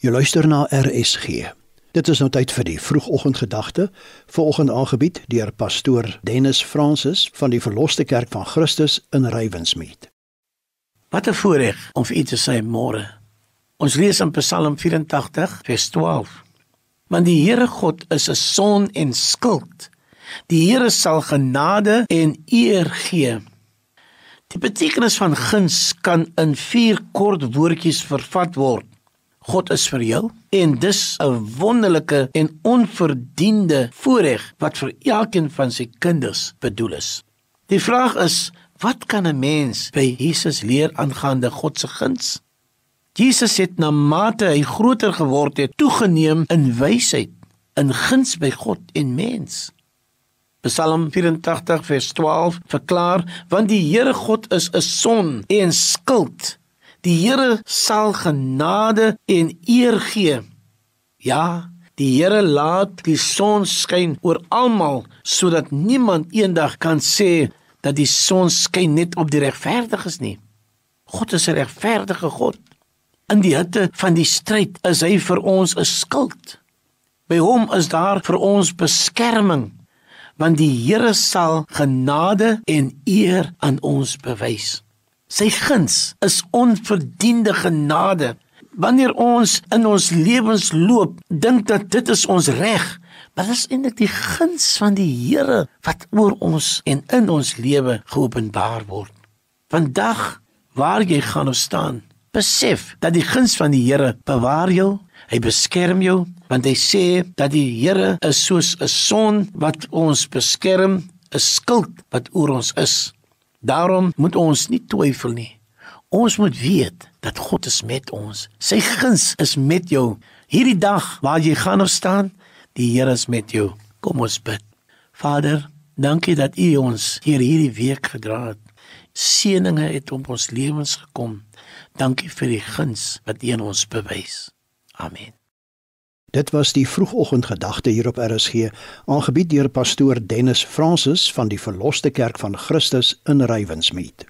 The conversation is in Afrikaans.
Jy luister na RSG. Dit is nou tyd vir die vroegoggendgedagte, vanoggend aangebied deur pastoor Dennis Francis van die Verloste Kerk van Christus in Rywensmeet. Wat 'n voorreg om vir u te sê môre. Ons lees in Psalm 84 vers 12. Want die Here God is 'n son en skild. Die Here sal genade en eer gee. Die betekenis van guns kan in vier kort woordjies vervat word. God is vir jou en dis 'n wonderlike en onverdiende voorreg wat vir elkeen van sy kinders bedoel is. Die vraag is, wat kan 'n mens by Jesus leer aangaande God se guns? Jesus het na mate hy groter geword het, toegeneem in wysheid, in guns by God en mens. Psalm 84 vers 12 verklaar want die Here God is 'n son en skild Die Here sal genade en eer gee. Ja, die Here laat die son skyn oor almal sodat niemand eendag kan sê dat die son skyn net op die regverdiges nie. God is 'n regverdige God. In die hitte van die stryd is hy vir ons 'n skild. By hom is daar vir ons beskerming want die Here sal genade en eer aan ons bewys. Sy guns is onverdiende genade. Wanneer ons in ons lewens loop, dink dat dit is ons reg, maar dit is eintlik die guns van die Here wat oor ons en in ons lewe geopenbaar word. Vandag waar jy gaan staan, besef dat die guns van die Here bewaar jou, hy beskerm jou, want hy sê dat die Here is soos 'n son wat ons beskerm, 'n skild wat oor ons is. Daarom moet ons nie twyfel nie. Ons moet weet dat God is met ons. Sy guns is met jou. Hierdie dag waar jy gaan of staan, die Here is met jou. Kom ons bid. Vader, dankie dat U ons hier hierdie week gedra het. Seëninge het op ons lewens gekom. Dankie vir die guns wat U in ons bewys. Amen. Dit was die vroegoggendgedagte hier op RSG, aangebied deur pastoor Dennis Francis van die Verloste Kerk van Christus in Rywensmeet.